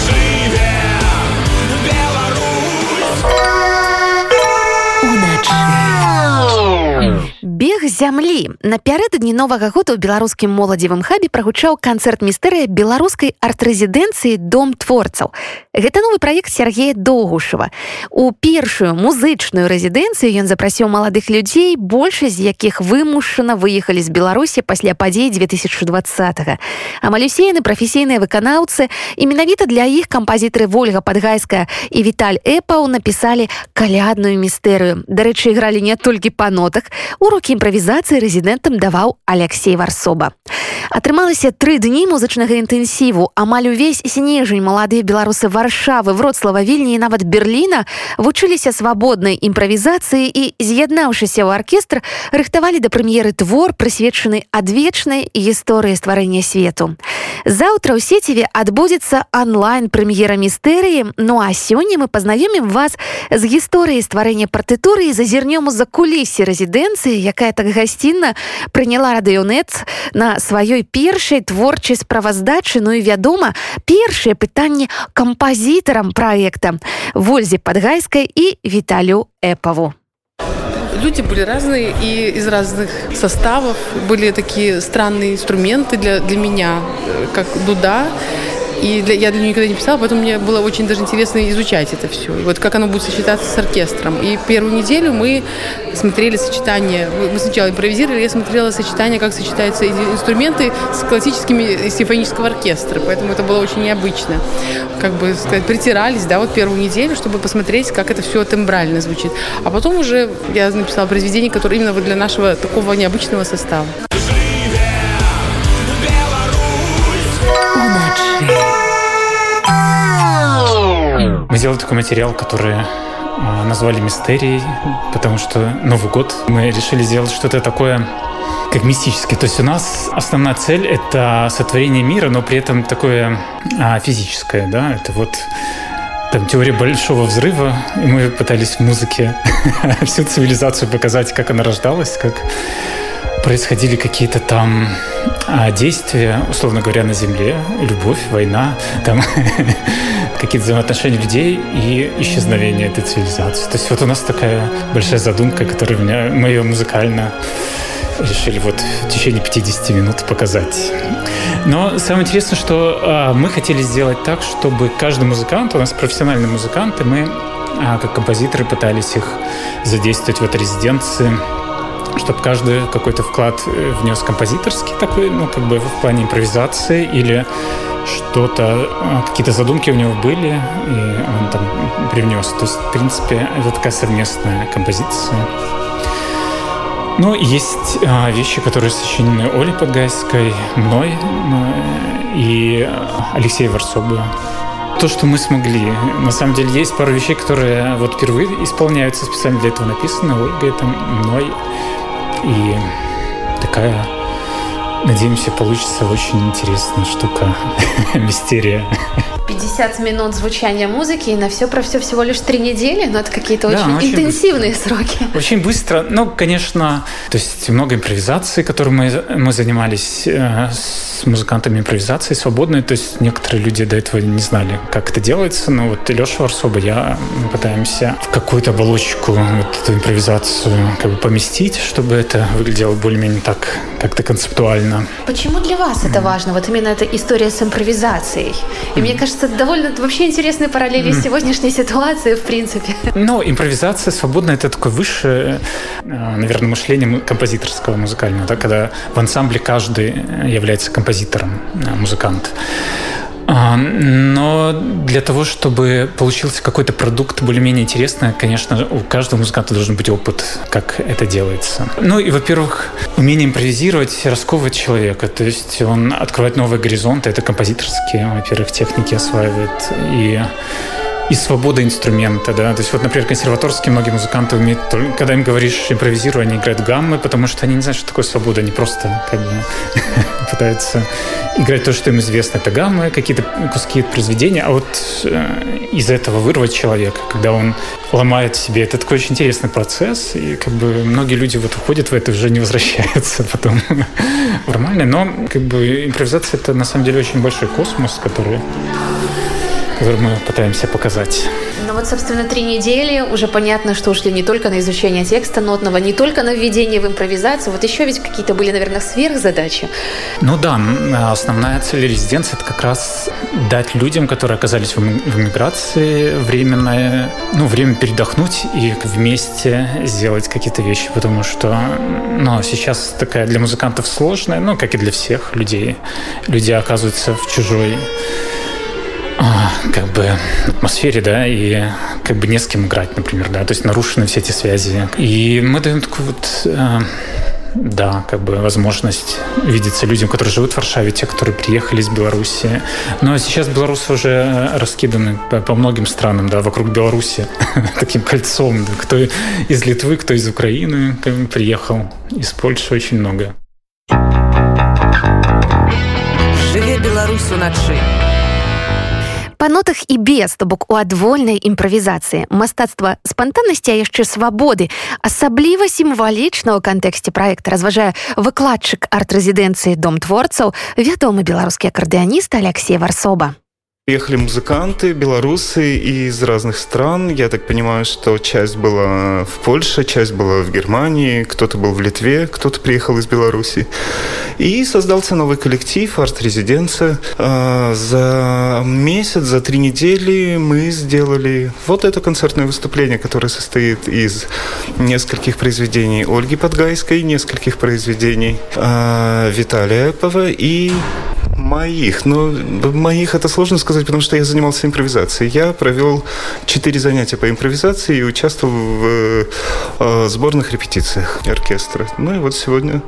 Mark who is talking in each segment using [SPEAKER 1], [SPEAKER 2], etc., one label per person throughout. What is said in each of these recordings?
[SPEAKER 1] See. Бег зямлі напярэдадні новага года ў беларускім моладзевым хабе прагучаў канцэрт містэрыя беларускай арт-рэзідэнцыі дом творцаў. Гэта новы праект Сергея Доўгушава. У першую музычную рэзідэнцыю ён запрасіў маладых людзей, большасць з якіх вымушана выехалі з Беларусі пасля падзей 2020. Амаль усе яны прафесійныя выканаўцы і менавіта для іх кампазітары Вольга Падгайская і Віталь Эпаў напісалі калядную містэрыю. Дарэчы, ігралі не толькі па нотах, урокі імправізацыі рэзідэнтам даваў Алексей Варсоба. Атрымалася тры дні музычнага інтэнсіву. Амаль увесь снежань маладыя беларусы варшавы, вроцлава вільні і нават Берліна вучыліся свабоднай імправізацыі і, з'яднаўшыся ў аркестр, рыхтавалі да прэм'еры твор, прысвечаны адвечнай гісторыі стварэння свету. Заўтра ў сеціве адбудзецца онлайн-прэм'ера містэрыі. Ну а сёння мы пазнаёмім вас з гісторыяй стварэння партытуры і зазірнём за кулісе рэзідэнцыі, якая так гасцінна прыняла радыёнет на сваёй першай творчай справаздачы ну і вядома першае пытанне кампазітарам праекта вользе падгайскай і віталю эпаву
[SPEAKER 2] люди были разные и из разных составов были такие странные инструменты для для меня как дуда и для, я для нее никогда не писала, поэтому мне было очень даже интересно изучать это все. И вот как оно будет сочетаться с оркестром. И первую неделю мы смотрели сочетание. Мы сначала импровизировали, я смотрела сочетание, как сочетаются инструменты с классическими симфонического оркестра. Поэтому это было очень необычно. Как бы сказать, притирались, да, вот первую неделю, чтобы посмотреть, как это все тембрально звучит. А потом уже я написала произведение, которое именно вот для нашего такого необычного состава.
[SPEAKER 3] Мы сделали такой материал, который а, назвали мистерией, потому что Новый год мы решили сделать что-то такое как мистическое. То есть у нас основная цель — это сотворение мира, но при этом такое а, физическое, да, это вот там теория большого взрыва, и мы пытались в музыке всю цивилизацию показать, как она рождалась, как происходили какие-то там а, действия, условно говоря, на Земле, любовь, война, там какие-то взаимоотношения людей и исчезновение этой цивилизации. То есть вот у нас такая большая задумка, которую меня, мы ее музыкально решили вот в течение 50 минут показать. Но самое интересное, что а, мы хотели сделать так, чтобы каждый музыкант, у нас профессиональные музыканты, мы а, как композиторы пытались их задействовать в этой резиденции чтобы каждый какой-то вклад э, внес композиторский такой, ну, как бы в плане импровизации или что-то, а, какие-то задумки у него были, и он там привнес. То есть, в принципе, это такая совместная композиция. Ну, есть а, вещи, которые сочинены Олей Подгайской, мной ну, и Алексеем Варсобой то, что мы смогли. На самом деле есть пару вещей, которые вот впервые исполняются, специально для этого написаны Ольгой, там, мной. И такая, надеемся, получится очень интересная штука, мистерия.
[SPEAKER 1] 50 минут звучания музыки, и на все про все всего лишь три недели, но это какие-то да, очень, очень интенсивные быстро. сроки.
[SPEAKER 3] Очень быстро. Ну, конечно, то есть много импровизации, которой мы, мы занимались э, с музыкантами импровизации свободной, то есть некоторые люди до этого не знали, как это делается, но вот Леша Варсоба, я, мы пытаемся в какую-то оболочку вот эту импровизацию как бы поместить, чтобы это выглядело более-менее так, как-то концептуально.
[SPEAKER 1] Почему для вас mm. это важно? Вот именно эта история с импровизацией. И mm. мне кажется, кажется, довольно вообще интересные параллели с сегодняшней ситуацией, в принципе.
[SPEAKER 3] Ну, импровизация свободная, это такое высшее, э, наверное, мышление композиторского музыкального, да, когда в ансамбле каждый является композитором, э, музыкант. А, но для того, чтобы получился какой-то продукт более-менее интересный, конечно, у каждого музыканта должен быть опыт, как это делается. Ну и, во-первых, умение импровизировать, расковывать человека. То есть он открывает новые горизонты, это композиторские, во-первых, техники осваивает. И и свобода инструмента, да, то есть вот, например, консерваторские многие музыканты умеют, когда им говоришь импровизируй, они играют гаммы, потому что они не знают, что такое свобода, они просто как бы пытаются играть то, что им известно, это гаммы, какие-то куски произведения, а вот э, из этого вырвать человека, когда он ломает себе, это такой очень интересный процесс, и как бы многие люди вот уходят в это, уже не возвращаются потом нормально, но как бы импровизация это на самом деле очень большой космос, который который мы пытаемся показать.
[SPEAKER 1] Ну вот, собственно, три недели. Уже понятно, что ушли не только на изучение текста нотного, не только на введение в импровизацию. Вот еще ведь какие-то были, наверное, сверхзадачи.
[SPEAKER 3] Ну да, основная цель резиденции – это как раз дать людям, которые оказались в эмиграции, временное, ну, время передохнуть и вместе сделать какие-то вещи, потому что ну, сейчас такая для музыкантов сложная, ну, как и для всех людей. Люди оказываются в чужой а, как бы атмосфере, да, и как бы не с кем играть, например, да, то есть нарушены все эти связи. И мы даем такую вот э, да, как бы возможность видеться людям, которые живут в Варшаве, те, которые приехали из Беларуси. Но сейчас белорусы уже раскиданы по, по многим странам, да, вокруг Беларуси таким кольцом. Да, кто из Литвы, кто из Украины приехал, из Польши очень много.
[SPEAKER 1] Живе Беларусь ночи па нотах і без то бок у адвольнай імправізацыі мастацтва спантаннасці а яшчэ свабоды асабліва сімвалічна ў кантэксце проекта разважае выкладчык арт-рэзідэнцыі дом творцаў вядомы беларускі акардыаніст Алексей варсоба
[SPEAKER 4] Приехали музыканты, белорусы из разных стран. Я так понимаю, что часть была в Польше, часть была в Германии, кто-то был в Литве, кто-то приехал из Беларуси. И создался новый коллектив, арт-резиденция. А, за месяц, за три недели мы сделали вот это концертное выступление, которое состоит из нескольких произведений Ольги Подгайской, нескольких произведений а, Виталия Эпова и моих. Но моих это сложно сказать, потому что я занимался импровизацией. Я провел четыре занятия по импровизации и участвовал в э, сборных репетициях оркестра. Ну и вот сегодня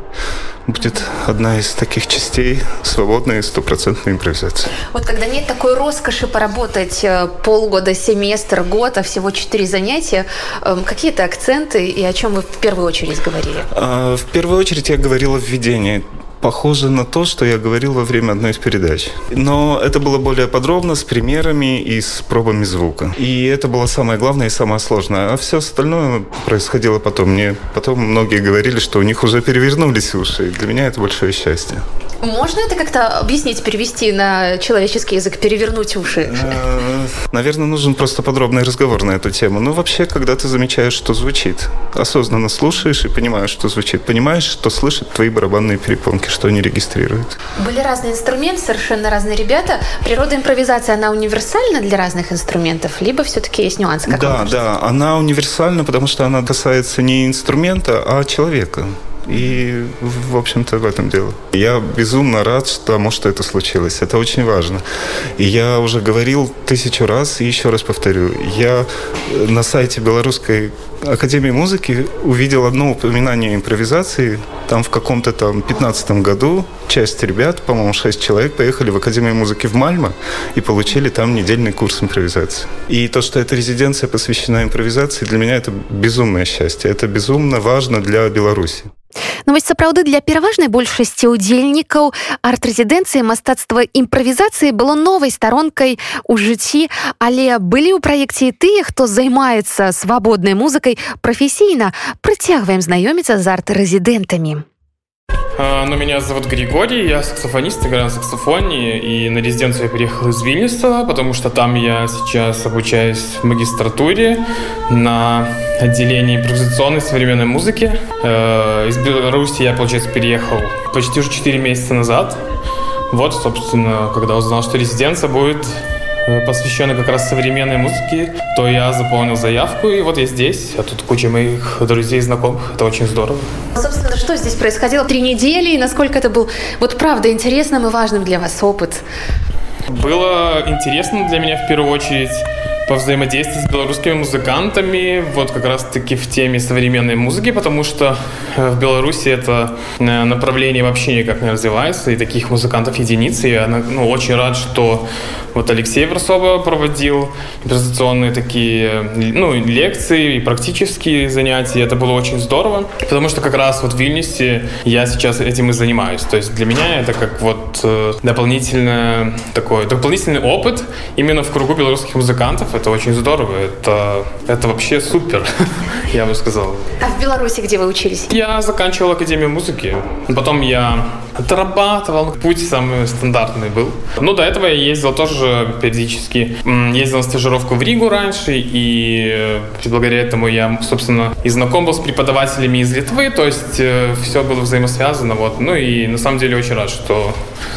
[SPEAKER 4] будет одна из таких частей свободной стопроцентной импровизации.
[SPEAKER 1] Вот когда нет такой роскоши поработать э, полгода, семестр, год, а всего четыре занятия, эм, какие-то акценты и о чем вы в первую очередь говорили?
[SPEAKER 4] А, в первую очередь я говорила введение похоже на то, что я говорил во время одной из передач. Но это было более подробно, с примерами и с пробами звука. И это было самое главное и самое сложное. А все остальное происходило потом. Мне потом многие говорили, что у них уже перевернулись уши. Для меня это большое счастье.
[SPEAKER 1] Можно это как-то объяснить, перевести на человеческий язык, перевернуть уши?
[SPEAKER 4] Э, наверное, нужен просто подробный разговор на эту тему. Но вообще, когда ты замечаешь, что звучит, осознанно слушаешь и понимаешь, что звучит, понимаешь, что слышат твои барабанные перепонки, что они регистрируют.
[SPEAKER 1] Были разные инструменты, совершенно разные ребята. Природа импровизации, она универсальна для разных инструментов, либо все-таки есть нюансы?
[SPEAKER 4] Как да, да, она универсальна, потому что она касается не инструмента, а человека. И, в общем-то, в этом дело. Я безумно рад тому, что это случилось. Это очень важно. И я уже говорил тысячу раз, и еще раз повторю. Я на сайте Белорусской Академии музыки увидел одно упоминание импровизации. Там в каком-то там 15 году часть ребят, по-моему, 6 человек, поехали в Академию музыки в Мальмо и получили там недельный курс импровизации. И то, что эта резиденция посвящена импровизации, для меня это безумное счастье. Это безумно важно для Беларуси.
[SPEAKER 1] Ну вось сапраўды для пераважнай большасці ўдзельнікаў арт-рэзідэнцыі мастацтва імправізацыі было новай старонкай у жыцці але былі ў праекце тыя хто займаецца свабоднай музыкай прафесійна прыцягваем знаёміцца з арт-рэзідэнтамі
[SPEAKER 5] Ну, меня зовут Григорий, я саксофонист, играю на саксофоне, и на резиденцию я приехал из Вильнюса, потому что там я сейчас обучаюсь в магистратуре на отделении импровизационной современной музыки. Э, из Беларуси я, получается, переехал почти уже 4 месяца назад. Вот, собственно, когда узнал, что резиденция будет Э, посвященный как раз современной музыке, то я заполнил заявку, и вот я здесь, а тут куча моих друзей и знакомых. Это очень здорово.
[SPEAKER 1] Что здесь происходило? Три недели, и насколько это был, вот правда, интересным и важным для вас опыт?
[SPEAKER 5] Было интересно для меня в первую очередь повзаимодействовать с белорусскими музыкантами, вот как раз-таки в теме современной музыки, потому что э, в Беларуси это э, направление вообще никак не развивается, и таких музыкантов единицы. Я ну, очень рад, что вот Алексей Версоба проводил презентационные такие ну, лекции и практические занятия. Это было очень здорово, потому что как раз вот в Вильнюсе я сейчас этим и занимаюсь. То есть для меня это как вот э, дополнительный такой дополнительный опыт именно в кругу белорусских музыкантов это очень здорово. Это, это вообще супер, я бы сказал.
[SPEAKER 1] А в Беларуси где вы учились?
[SPEAKER 5] Я заканчивал Академию музыки. Потом я отрабатывал. Путь самый стандартный был. Ну, до этого я ездил тоже периодически. Ездил на стажировку в Ригу раньше, и благодаря этому я, собственно, и знаком был с преподавателями из Литвы, то есть э, все было взаимосвязано. Вот. Ну и на самом деле очень рад, что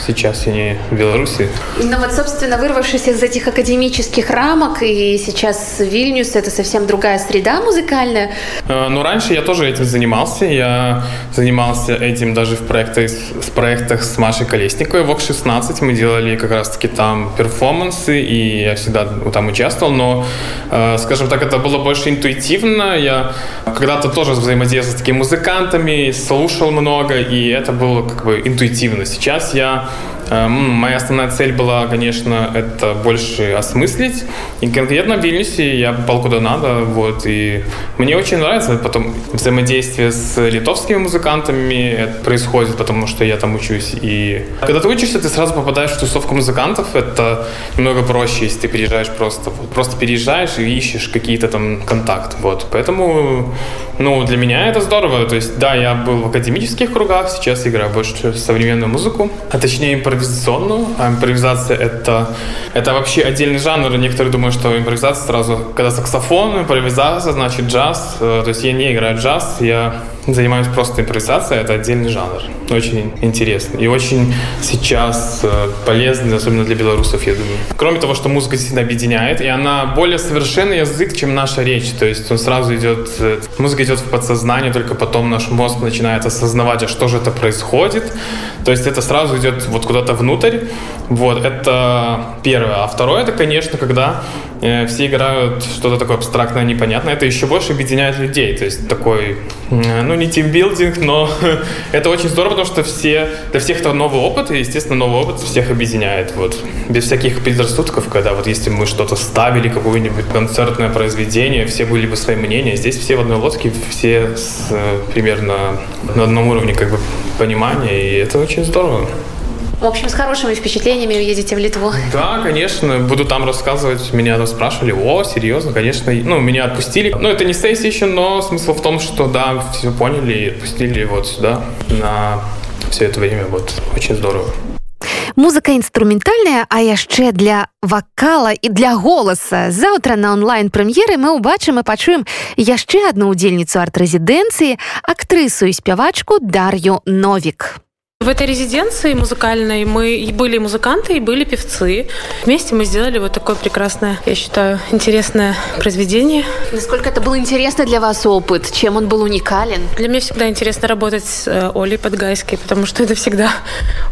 [SPEAKER 5] сейчас я не в Беларуси.
[SPEAKER 1] Ну вот, собственно, вырвавшись из этих академических рамок, и сейчас Вильнюс — это совсем другая среда музыкальная.
[SPEAKER 5] Э, ну, раньше я тоже этим занимался. Я занимался этим даже в проектах, в проектах с Машей Колесниковой. В ОК-16 мы делали как раз-таки там перформансы, и я всегда там участвовал. Но, э, скажем так, это было больше интуитивно. Я когда-то тоже взаимодействовал с такими музыкантами, слушал много, и это было как бы интуитивно. Сейчас я моя основная цель была, конечно, это больше осмыслить. И конкретно в Вильнюсе я попал куда надо. Вот, и мне очень нравится потом взаимодействие с литовскими музыкантами. Это происходит, потому что я там учусь. И когда ты учишься, ты сразу попадаешь в тусовку музыкантов. Это немного проще, если ты переезжаешь просто. Вот, просто переезжаешь и ищешь какие-то там контакты. Вот. Поэтому ну, для меня это здорово. То есть, да, я был в академических кругах, сейчас играю больше современную музыку, а точнее импровизационную. А импровизация это, это вообще отдельный жанр. Некоторые думают, что импровизация сразу, когда саксофон, импровизация, значит джаз. Э, то есть я не играю джаз, я занимаюсь просто импровизацией, это отдельный жанр. Очень интересный и очень сейчас э, полезный, особенно для белорусов, я думаю. Кроме того, что музыка действительно объединяет, и она более совершенный язык, чем наша речь. То есть он сразу идет, э, музыка идет в подсознание, только потом наш мозг начинает осознавать, а что же это происходит. То есть это сразу идет вот куда-то внутрь. Вот, это первое. А второе, это, конечно, когда все играют что-то такое абстрактное, непонятное, это еще больше объединяет людей. То есть такой, ну, не тимбилдинг, но это очень здорово, потому что все, для всех это новый опыт, и, естественно, новый опыт всех объединяет. Вот. Без всяких предрассудков, когда вот если мы что-то ставили, какое-нибудь концертное произведение, все были бы свои мнения. Здесь все в одной лодке, все с, э, примерно на одном уровне как бы понимания, и это очень здорово.
[SPEAKER 1] В общем, с хорошими впечатлениями уедете в Литву.
[SPEAKER 5] Да, конечно. Буду там рассказывать. Меня там спрашивали, о, серьезно, конечно. Ну, меня отпустили. Ну, это не сессия еще, но смысл в том, что, да, все поняли и отпустили вот сюда на все это время. Вот, очень здорово.
[SPEAKER 1] Музыка інструментальная, а яшчэ для вакала і для голаса. Заўтра на онлайн-прэм'еры мы ўбачым і пачуем яшчэ адну ўдзельніцу арт-рэзідэнцыі, актрысу і спявачку Дар'ю Новік.
[SPEAKER 6] В этой резиденции музыкальной мы были музыканты и были певцы. Вместе мы сделали вот такое прекрасное, я считаю, интересное произведение.
[SPEAKER 1] Насколько это был интересный для вас опыт? Чем он был уникален?
[SPEAKER 6] Для меня всегда интересно работать с э, Олей Подгайской, потому что это всегда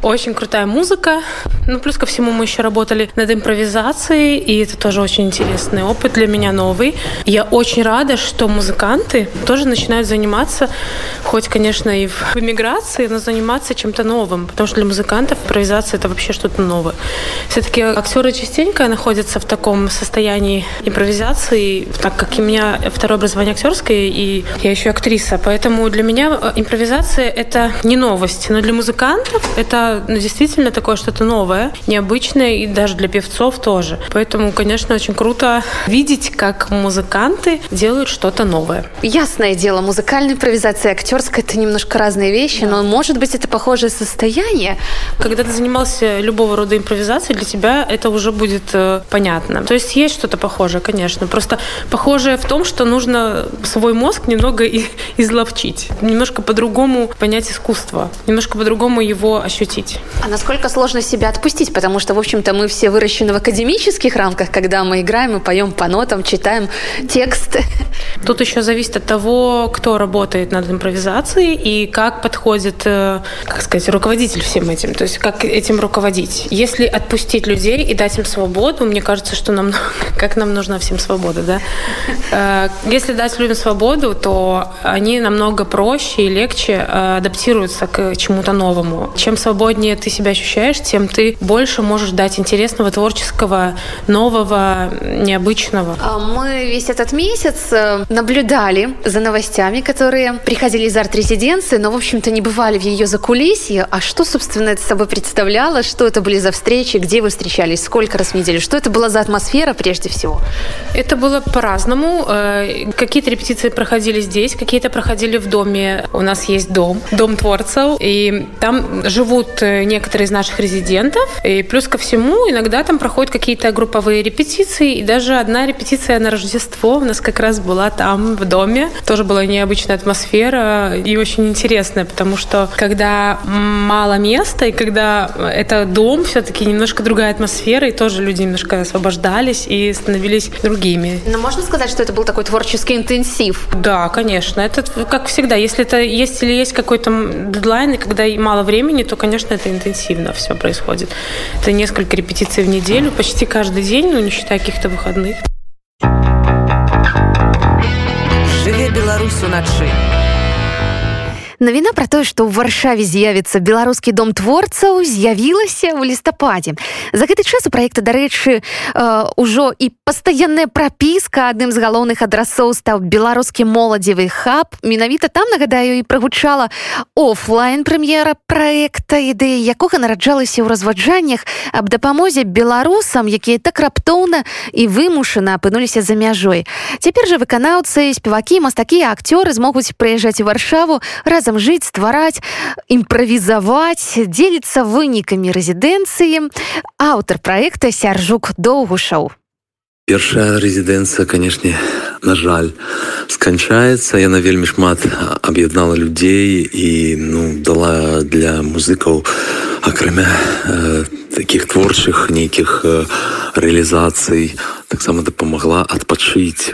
[SPEAKER 6] очень крутая музыка. Ну, плюс ко всему мы еще работали над импровизацией, и это тоже очень интересный опыт для меня новый. Я очень рада, что музыканты тоже начинают заниматься, хоть, конечно, и в эмиграции, но заниматься чем чем-то новым, потому что для музыкантов импровизация это вообще что-то новое. Все-таки актеры частенько находятся в таком состоянии импровизации, так как у меня второе образование актерское, и я еще актриса, поэтому для меня э, импровизация это не новость, но для музыкантов это ну, действительно такое что-то новое, необычное, и даже для певцов тоже. Поэтому, конечно, очень круто видеть, как музыканты делают что-то новое.
[SPEAKER 1] Ясное дело, музыкальная импровизация и актерская это немножко разные вещи, но может быть это похоже похожее состояние.
[SPEAKER 6] Когда ты занимался любого рода импровизацией, для тебя это уже будет э, понятно. То есть есть что-то похожее, конечно. Просто похожее в том, что нужно свой мозг немного изловчить. Немножко по-другому понять искусство. Немножко по-другому его ощутить.
[SPEAKER 1] А насколько сложно себя отпустить? Потому что, в общем-то, мы все выращены в академических рамках, когда мы играем, мы поем по нотам, читаем текст.
[SPEAKER 6] Тут еще зависит от того, кто работает над импровизацией и как подходит, э, как сказать, руководитель всем этим. То есть как этим руководить. Если отпустить людей и дать им свободу, мне кажется, что нам, как нам нужна всем свобода, да? Э, если дать людям свободу, то они намного проще и легче э, адаптируются к чему-то новому. Чем свободнее ты себя ощущаешь, тем ты больше можешь дать интересного, творческого, нового, необычного.
[SPEAKER 1] А мы весь этот месяц наблюдали за новостями, которые приходили из арт-резиденции, но, в общем-то, не бывали в ее закулисье. А что, собственно, это собой представляло? Что это были за встречи? Где вы встречались? Сколько раз в неделю? Что это была за атмосфера прежде всего?
[SPEAKER 6] Это было по-разному. Э, какие-то репетиции проходили здесь, какие-то проходили в доме. У нас есть дом, дом творцев, и там живут э, некоторые из наших резидентов. И плюс ко всему, иногда там проходят какие-то групповые репетиции, и даже одна репетиция на Рождество у нас как раз была там, в доме. Тоже была необычная атмосфера и очень интересная, потому что когда мало места, и когда это дом, все-таки немножко другая атмосфера, и тоже люди немножко освобождались и становились другими.
[SPEAKER 1] Но можно сказать, что это был такой творческий интенсив?
[SPEAKER 6] Да, конечно. Это как всегда. Если это есть или есть какой-то дедлайн, и когда мало времени, то, конечно, это интенсивно все происходит. Это несколько репетиций в неделю, почти каждый день, ну, не считая каких-то выходных.
[SPEAKER 1] Жыве Беларусь уначы. Навіна пра тое, што ў варшаве з'явіцца беларускі дом творцаў з'явілася ў лістападзе. За гэты час у праекта дарэчы ўжо і пастаянная прапіска адным з галоўных адрасоў стаў беларускі моладзевы хаб. Менавіта там нагадаю і прагучала офлайн прэм'ера праекта ідэі якога нараджалася ў разваджаннях аб дапамозе беларусам, якія так раптоўна і вымушана апынуліся за мяжой. Цяпер жа выканаўцы спевакі мастакі акцёры змогуць прыязджаць у варшаву разам там жыць ствараць імправізаваць дзеліцца вынікамі рэзідэнцыі аўтар праекта сяржук доўгушаў
[SPEAKER 7] першая рэзідэнцыя канешне на жаль сканчаецца яна вельмі шмат аб'яднала людзей і ну дала для музыкаў акрамя э, таких творчых нейкіх э, рэалізацый таксама дапамагла адпачыць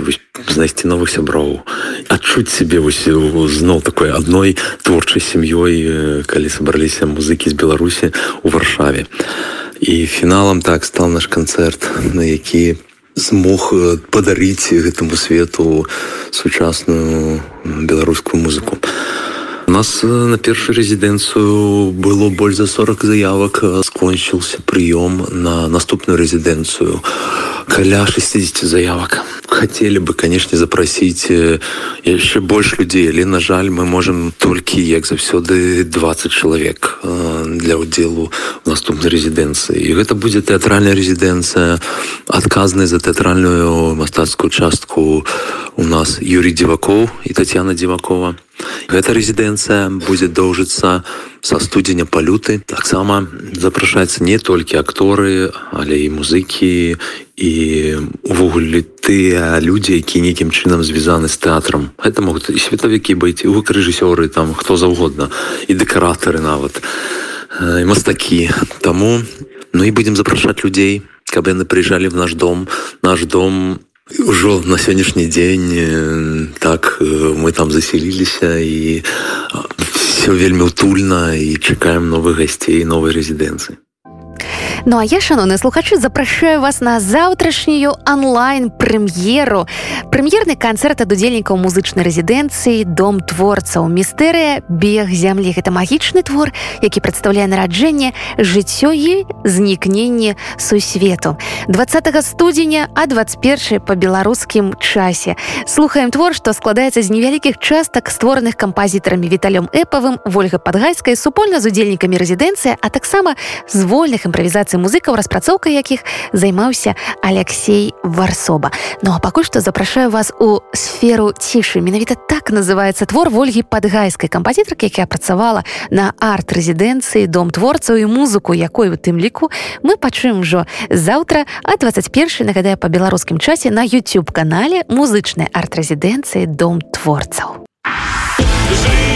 [SPEAKER 7] знайсці новых сяброў адчуць сябе зноў такой адной творчай сям'ёй э, калі сабраліся музыкі з беларусі у варшаве і фіналам так стал наш канцэрт на які змог э, падарыць гэтаму свету сучасную беларускую музыку У нас э, на першую резиденцию было больше за 40 заявок. Э, скончился прием на наступную резиденцию. Каля 60 заявок. Хотели бы, конечно, запросить еще больше людей, але, на жаль, мы можем только, як завсёды, 20 человек для уделу в наступной резиденции. И это будет театральная резиденция, отказанная за театральную мастацкую частку у нас Юрий Диваков и Татьяна Дивакова. Гэта рэзідэнцыя будзе доўжыцца са студзеня палюты. Таксама запрашаецца не толькі акторы, але і музыкі і увогуле тыя людзі, які нейкім чынам звязаны з тэатрам. Гэта могуць і светавікі быць і рэжысёры там хто заўгодна і дэкаратары нават і мастакі. Таму ну і будзем запрашаць людзей, каб яны прыйжалі в наш дом, наш дом Ужо на сённяшні дзень так мы там заселіліся і все вельмі утульна і чакаем новых гасцей новай рэзідэнцыі
[SPEAKER 1] Ну а я шановны слухачы запрашаю вас на заўтрашнюю онлайн прэм'еру прэм'ерны канцэрт ад удзельнікаў музычнай рэзідэнцыі дом творцаў містэрыя бег зямлі гэта магічны твор які прадстаўляе нараджэнне жыццё і знікненне сусвету 20 студзеня а 21 по беларускім часе слухаем твор што складаецца з невялікіх частак створаных кампазітарамі віталём эпавым ольга падгайскай супольна з удзельнікамі рэзідэнцыя а таксама з вольных імправізацый адукацыі музыкаў распрацоўкай якіх займаўся Алексей варсоба. Ну а пакуль што запрашаю вас у сферу цішы. Менавіта так называется твор ольгі падгайскай кампазітаркі якая працавала на арт-рэзідэнцыі дом творцаў і музыку якой у тым ліку мы пачуем ужо заўтра а 21 нагадаю па беларускім часе на youtube канале музычнай арт-рэзідэнцыі дом творцаў Жи